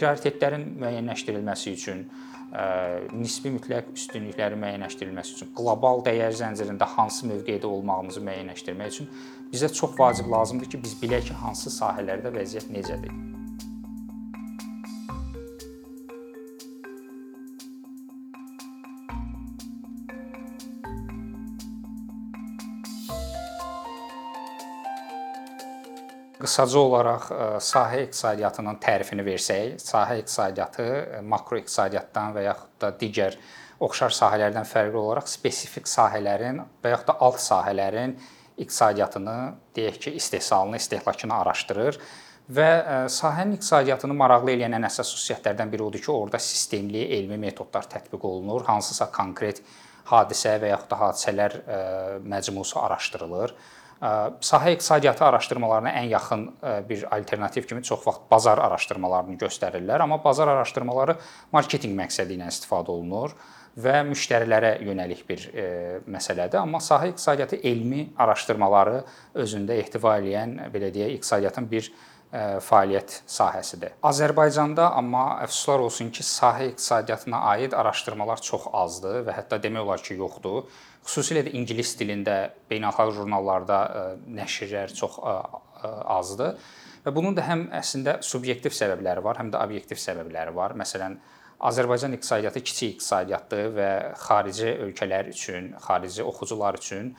prioritetlərin müəyyənləşdirilməsi üçün nisbi mütləq üstünlüklərin müəyyənləşdirilməsi üçün, qlobal dəyər zəncirində hansı mövqedə olmağımızı müəyyənləşdirmək üçün bizə çox vacib lazımdır ki, biz bilək ki, hansı sahələrdə vəziyyət necədir. Qısaca olaraq e, sahə iqtisadiyyatının tərifini versək, sahə iqtisadiyyatı e, makroiqtisadiyyatdan və yaxud da digər oxşar sahələrdən fərqli olaraq spesifik sahələrin və yaxud da alt sahələrin iqtisadiyyatını, deyək ki, istehsalını, istehlakını araşdırır və e, sahənin iqtisadiyyatını maraqlı edən ən əsas xüsusiyyətlərdən biri odur ki, orada sistemli elmi metodlar tətbiq olunur, hansısa konkret hadisə və yaxud da hadisələr məcmusu araşdırılır sahə iqtisadiyyatı araşdırmalarına ən yaxın bir alternativ kimi çox vaxt bazar araşdırmalarını göstərirlər, amma bazar araşdırmaları marketinq məqsədi ilə istifadə olunur və müştərilərə yönəlik bir e, məsələdir. Amma sahə iqtisadiyyatı elmi araşdırmaları özündə ehtiva edən belə deyək, iqtisadiyyatın bir fəaliyyət sahəsidir. Azərbaycanda amma əfsuslar olsun ki, sahə iqtisadiyyatına aid araşdırmalar çox azdır və hətta demək olar ki, yoxdur. Xüsusilə də ingilis dilində beynəlxalq jurnallarda nəşrlər çox azdır. Və bunun da həm əslində subyektiv səbəbləri var, həm də obyektiv səbəbləri var. Məsələn, Azərbaycan iqtisadiyyatı kiçik iqtisadiyyatdır və xarici ölkələr üçün, xarici oxucular üçün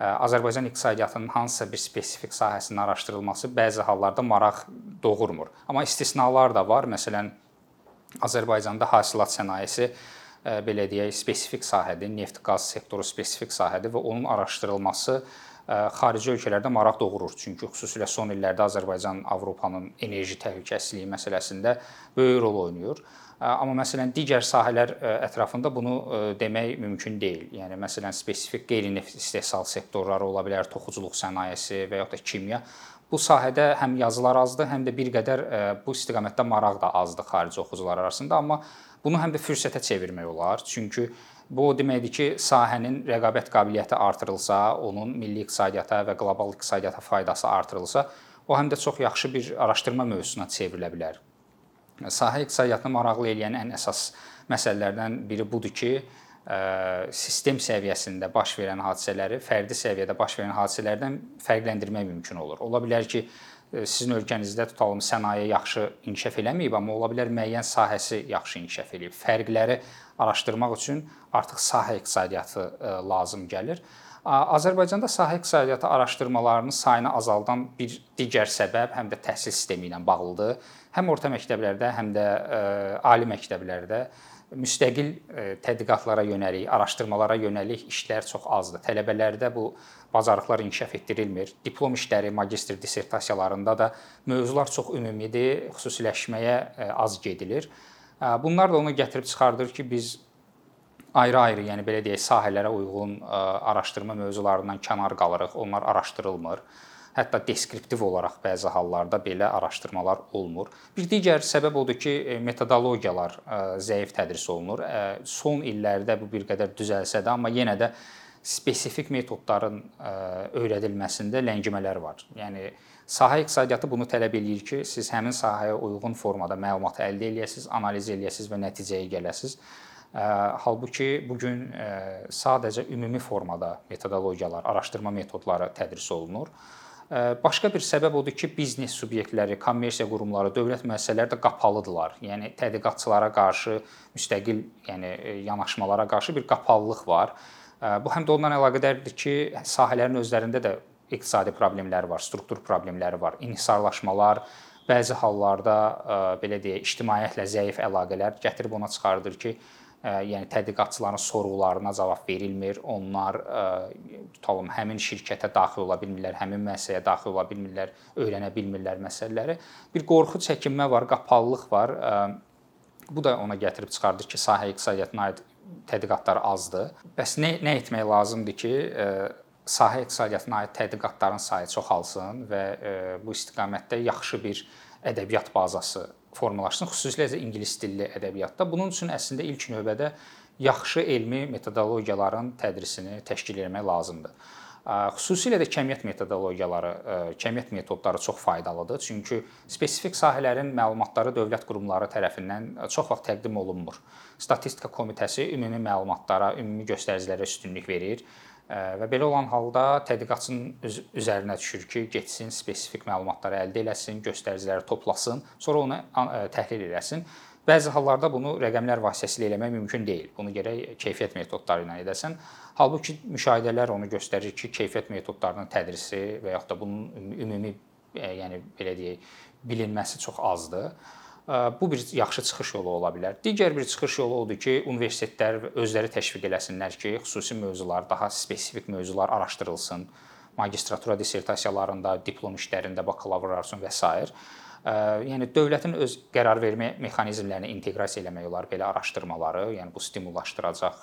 Azərbaycan iqtisadiyyatının hansısa bir spesifik sahəsinin araşdırılması bəzi hallarda maraq doğurmur. Amma istisnalar da var. Məsələn, Azərbaycanda hasilat sənayesi belə deyək, spesifik sahədir, neft-qaz sektoru spesifik sahədir və onun araşdırılması xarici ölkələrdə maraq doğurur. Çünki xüsusilə son illərdə Azərbaycan Avropanın enerji təhlükəsizliyi məsələsində böyük rol oynayır. Amma məsələn digər sahələr ətrafında bunu demək mümkün deyil. Yəni məsələn spesifik qeyri-neft istehsal sektorları ola bilər, toxuculuq sənayesi və ya da kimya. Bu sahədə həm yazılar azdır, həm də bir qədər bu istiqamətdə maraq da azdır xarici oxucular arasında, amma Bunu həm də fürsətə çevirmək olar. Çünki bu o deməkdir ki, sahənin rəqabət qabiliyyəti artırılsa, onun milli iqtisadiyyata və qlobal iqtisadiyyata faydası artırılsa, o həm də çox yaxşı bir araşdırma mövzusuna çevrilə bilər. Sahə iqtisadiyyatını maraqlı edən ən əsas məsələlərdən biri budur ki, sistem səviyyəsində baş verən hadisələri fərdi səviyyədə baş verən hadisələrdən fərqləndirmək mümkün olur. Ola bilər ki, sizin ölkənizdə tutalım sənaye yaxşı inkişaf eləməyib, amma ola bilər müəyyən sahəsi yaxşı inkişaf eləyib. Fərqləri araşdırmaq üçün artıq sahə iqtisadiyyatı lazım gəlir. Azərbaycanda sahə iqtisadiyyatı araşdırmalarının sayını azaldan bir digər səbəb həm də təhsil sistemi ilə bağlıdır. Həm orta məktəblərdə, həm də ali məktəblərdə müstəqil tədqiqatlara yönəlik, araşdırmalara yönəlik işlər çox azdır. Tələbələrdə bu bacarıqlar inkişaf etdirilmir. Diplom işləri, magistr dissertasiyalarında da mövzular çox ümumidir, xüsusiləşməyə e, az gedilir. E, bunlar da onu gətirib çıxardır ki, biz ayrı-ayrı, yəni belə deyək, sahələrə uyğun e, araşdırma mövzularından kənar qalırıq. Onlar araşdırılmır. Hətta deskriptiv olaraq bəzi hallarda belə araşdırmalar olmur. Bir digər səbəb odur ki, metodologiyalar zəif tədris olunur. Son illərdə bu bir qədər düzəlsə də, amma yenə də spesifik metodların öyrədilməsində ləngimələr var. Yəni sahə iqtisadiyyatı bunu tələb eləyir ki, siz həmin sahəyə uyğun formada məlumat əldə eləyəsiniz, analiz eləyəsiniz və nəticəyə gələsiniz. Halbuki bu gün sadəcə ümumi formada metodologiyalar, araşdırma metodları tədris olunur. Başqa bir səbəb odur ki, biznes subyektləri, kommersiya qurumları, dövlət müəssisələri də qapalıdırlar. Yəni tədqiqatçılara qarşı müstəqil, yəni yanaşmalara qarşı bir qapalılıq var. Bu həm də ondan əlaqədardır ki, sahələrin özlərində də iqtisadi problemləri var, struktur problemləri var, inhisarlaşmalar, bəzi hallarda belə deyək, ictimaiyyətlə zəif əlaqələr gətirib ona çıxardır ki, yəni tədqiqatçıların sorğularına cavab verilmir. Onlar tutalım həmin şirkətə daxil ola bilmirlər, həmin müəssisəyə daxil ola bilmirlər, öyrənə bilmirlər məsələləri. Bir qorxu, çəkinmə var, qapalılıq var. Bu da ona gətirib çıxardır ki, sahə iqtisadiyyatına aid tədqiqatlar azdır. Bəs nə nə etmək lazımdır ki, sahə iqtisadiyyatına aid tədqiqatların sayı çoxalsın və bu istiqamətdə yaxşı bir ədəbiyyat bazası formalaşsın, xüsusilə də ingilis dilli ədəbiyyatda. Bunun üçün əslində ilk növbədə yaxşı elmi metodologiyaların tədrisini təşkil etmək lazımdır. Xüsusilə də kəmiyyət metodologiyaları, kəmiyyət metodları çox faydalıdır. Çünki spesifik sahələrin məlumatları dövlət qurumları tərəfindən çox vaxt təqdim olunmur. Statistika komitəsi ümumi məlumatlara, ümumi göstəricilərə üstünlük verir və belə olan halda tədqiqatçının üzərinə düşür ki, getsin spesifik məlumatları əldə eləsin, göstəriciləri toplasın, sonra onu təhlil eləsin. Bəzi hallarda bunu rəqəmlər vasitəsilə eləmək mümkün deyil. Bunu gərək keyfiyyət metodları ilə edəsən. Halbuki müşahidələr onu göstərir ki, keyfiyyət metodlarının tədrisi və yaxud da bunun ümumi yəni belə deyək, bilinməsi çox azdır. Bu bir yaxşı çıxış yolu ola bilər. Digər bir çıxış yolu odur ki, universitetlər özləri təşviq eləsinlər ki, xüsusi mövzular, daha spesifik mövzular araşdırılsın. Magistratura dissertasiyalarında, diplom işlərində, bakalavr və s. Yəni dövlətin öz qərar vermə mexanizmlərini inteqrasiya eləmək olar belə araşdırmaları, yəni bu stimullaşdıracaq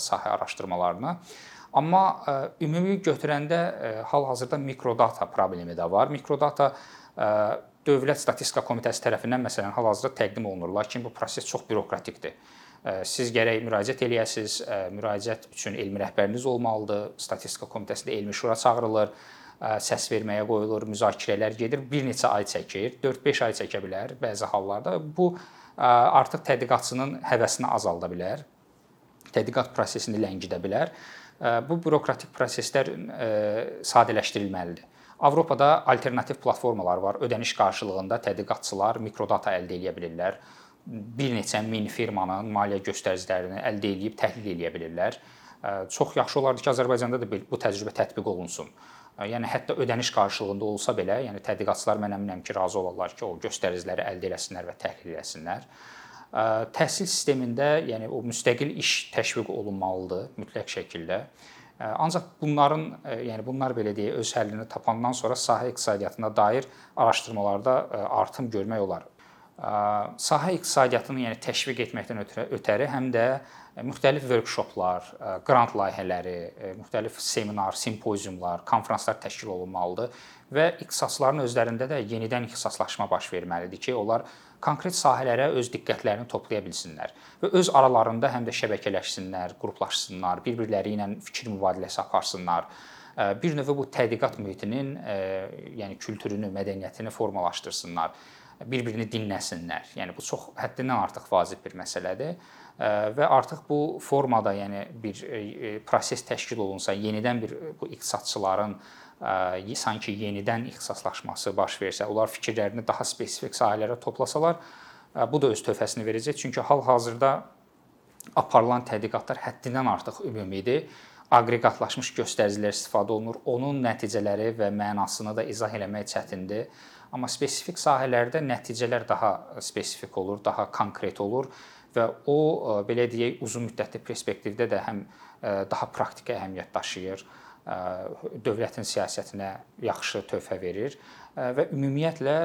sahə araşdırmalarını. Amma ümumi götürəndə hal-hazırda mikrodata problemi də var. Mikrodata Dövlət Statistika Komitəsi tərəfindən məsələn hal-hazırda təqdim olunur, lakin bu proses çox bürokratikdir. Siz gərək müraciət eləyəsiniz, müraciət üçün elmi rəhbəriniz olmalıdır. Statistika Komitəsində elmi şura çağırılır, səs verməyə qoyulur, müzakirələr gedir. Bir neçə ay çəkir, 4-5 ay çəkə bilər bəzi hallarda. Bu artıq tədqiqatçının həvəsini azalda bilər. Tədqiqat prosesini ləngidə bilər. Bu bürokratik proseslər sadələşdirilməlidir. Avropada alternativ platformalar var. Ödəniş qarşılığında tədqiqatçılar mikrodata əldə edə bilirlər. Bir neçə min firmanın maliyyə göstəricilərini əldə edib təhlil edə bilirlər. Çox yaxşı olardı ki, Azərbaycanda da bu təcrübə tətbiq olunsun. Yəni hətta ödəniş qarşılığında olsa belə, yəni tədqiqatçılar mən əminəm ki, razı olarlar ki, o göstəriciləri əldə etsinlər və təhlil etsinlər. Təhsil sistemində, yəni o müstəqil iş təşviq olunmalıdır mütləq şəkildə. Ancaq bunların, yəni bunlar belə deyək, öz həllini tapandan sonra sahə iqtisadiyyatına dair araşdırmalarda artım görmək olar. Sahə iqtisadiyyatını yəni təşviq etməkdən ötəri həm də müxtəlif workshoplar, qrant layihələri, müxtəlif seminar, simpoziumlar, konfranslar təşkil olunmalıdır və ixtisasların özlərində də yenidən ixtisaslaşma baş verməlidir ki, onlar konkret sahələrə öz diqqətlərini toplaya bilsinlər və öz aralarında həm də şəbəkələşsinlər, qruplaşsınlar, bir-birləri ilə fikir mübadiləsi aparsınlar. Bir növ bu tədqiqat mühitinin, yəni kültürünü, mədəniyyətini formalaşdırsınlar, bir-birini dinləsinlər. Yəni bu çox həddindən artıq vacib bir məsələdir və artıq bu formada, yəni bir proses təşkil olunsa, yenidən bir bu iqtisadçıların sanki yenidən ixtisaslaşması baş versə, onlar fikirlərini daha spesifik sahələrə toplasalar, bu da öz töhfəsini verəcək. Çünki hal-hazırda aparılan tədqiqatlar həddindən artıq ümumidir. Aqreqatlaşmış göstəricilər istifadə olunur. Onun nəticələri və mənasını da izah eləmək çətindir. Amma spesifik sahələrdə nəticələr daha spesifik olur, daha konkret olur və o belə deyək uzun müddətli perspektivdə də həm daha praktiki əhəmiyyət daşıyır dövlətin siyasətinə yaxşı töhfə verir və ümumiyyətlə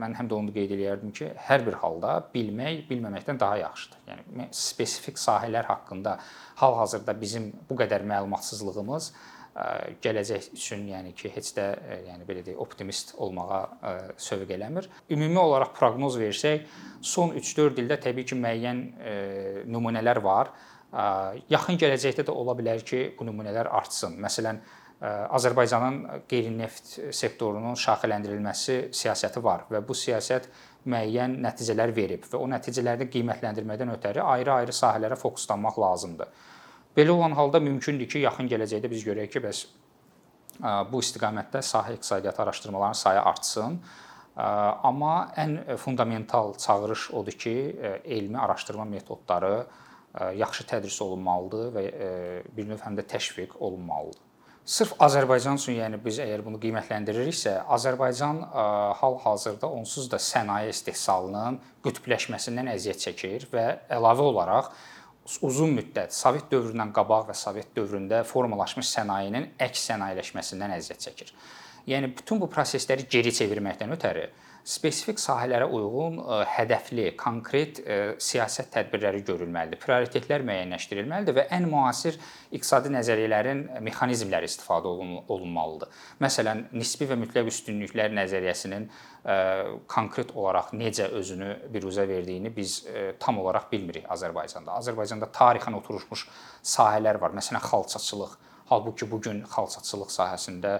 mən həm də onu qeyd eləyərdim ki, hər bir halda bilmək bilməməkdən daha yaxşıdır. Yəni spesifik sahələr haqqında hal-hazırda bizim bu qədər məlumatsızlığımız gələcək üçün yəni ki, heç də yəni belə deyək optimist olmağa sövq eləmir. Ümumi olaraq proqnoz versək, son 3-4 ildə təbii ki, müəyyən nümunələr var Yaxın gələcəkdə də ola bilər ki, bu nümunələr artsın. Məsələn, Azərbaycanın qeyri-neft sektorunun şaxələndirilməsi siyasəti var və bu siyasət müəyyən nəticələr verib və o nəticələri qiymətləndirmədən ötəri ayrı-ayrı sahələrə fokuslanmaq lazımdır. Belə olan halda mümkündür ki, yaxın gələcəkdə biz görək ki, bəs bu istiqamətdə sahə iqtisadiyyatı araşdırmalarının sayı artsın. Amma ən fundamental çağırış odur ki, elmi araşdırma metodları yaxşı tədris olunmalıdır və bir növ həm də təşviq olunmalıdır. Sırf Azərbaycan üçün, yəni biz əgər bunu qiymətləndiririksə, Azərbaycan hal-hazırda onsuz da sənaye istehsalının qütbləşməsindən əziyyət çəkir və əlavə olaraq uzun müddət Sovet dövründən qabaq və Sovet dövründə formalaşmış sənayenin əks sənayeləşməsindən əziyyət çəkir. Yəni bütün bu prosesləri geri çevirməkdən ötəri spesifik sahələrə uyğun e, hədəfli, konkret e, siyasət tədbirləri görülməlidir. Prioritetlər müəyyənləşdirilməlidir və ən müasir iqtisadi nəzəriyyələrin mexanizmləri istifadə olunmalıdır. Məsələn, nisbi və mütləq üstünlüklər nəzəriyyəsinin e, konkret olaraq necə özünü biruzə verdiyini biz tam olaraq bilmirik Azərbaycanda. Azərbaycanda tarixən oturmuş sahələr var. Məsələn, xalçaçılıq Halbuki bu gün xalçaçılıq sahəsində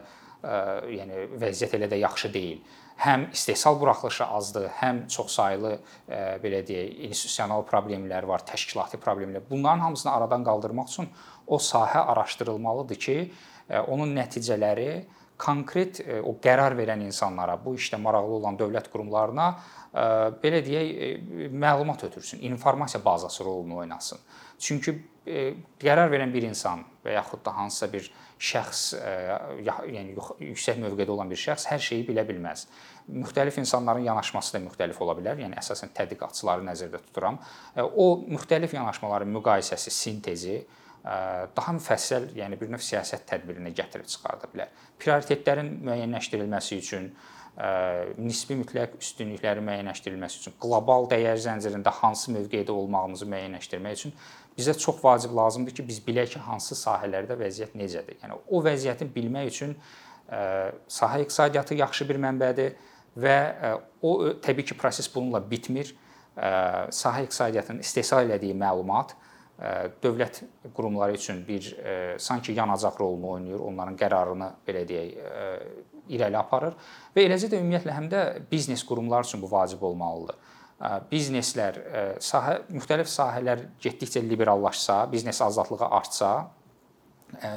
yəni vəziyyət elə də yaxşı deyil. Həm istehsal buraxılışı azdır, həm çoxsaylı belə deyək, institusional problemlər var, təşkilati problemlər. Bunların hamısını aradan qaldırmaq üçün o sahə araşdırılmalıdır ki, onun nəticələri konkret o qərar verən insanlara, bu işlə maraqlı olan dövlət qurumlarına belə deyək, məlumat ötürsün, informasiya bazası rolunu oynasın. Çünki qərar verən bir insan və yaxud da hansısa bir şəxs, yəni yüksək mövqedə olan bir şəxs hər şeyi bilə bilməz. Müxtəlif insanların yanaşması da müxtəlif ola bilər. Yəni əsasən tədqiqatçıları nəzərdə tuturam. O müxtəlif yanaşmaların müqayisəsi, sintezi daha müfəssəl, yəni bir növ siyasət tədbirinə gətirib çıxarda bilər. Prioritetlərin müəyyənləşdirilməsi üçün nisbi mütləq üstünlüklərin müəyyənləşdirilməsi üçün, qlobal dəyər zəncirində hansı mövqedə olmağımızı müəyyənləşdirmək üçün bizə çox vacib lazımdır ki, biz bilək ki, hansı sahələrdə vəziyyət necədir. Yəni o vəziyyəti bilmək üçün sahə iqtisadiyyatı yaxşı bir mənbədir və o təbii ki, proses bununla bitmir. Sahə iqtisadiyyatının istehsal elədiyi məlumat dövlət qurumları üçün bir sanki yanacaq rolunu oynayır, onların qərarını belə deyək irəli aparır və eləcə də ümumiyyətlə həm də biznes qurumları üçün bu vacib olmalıdır. Bizneslər sahə müxtəlif sahələr getdikcə liberallaşsa, biznes azadlığı artsa,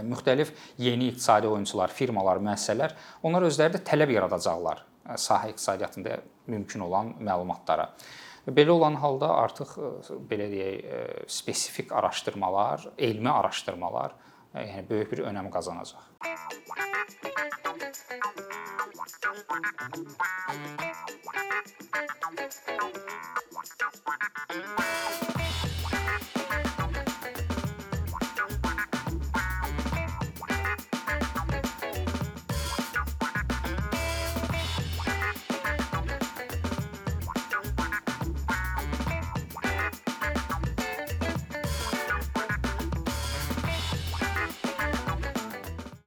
müxtəlif yeni iqtisadi oyunçular, firmalar, müəssisələr onlar özləri də tələb yaradacaqlar sahə iqtisadiyyatında mümkün olan məlumatlara. Belə olan halda artıq belə deyək, spesifik araşdırmalar, elmi araşdırmalar yəni böyük bir önəm qazanacaq. Thank you.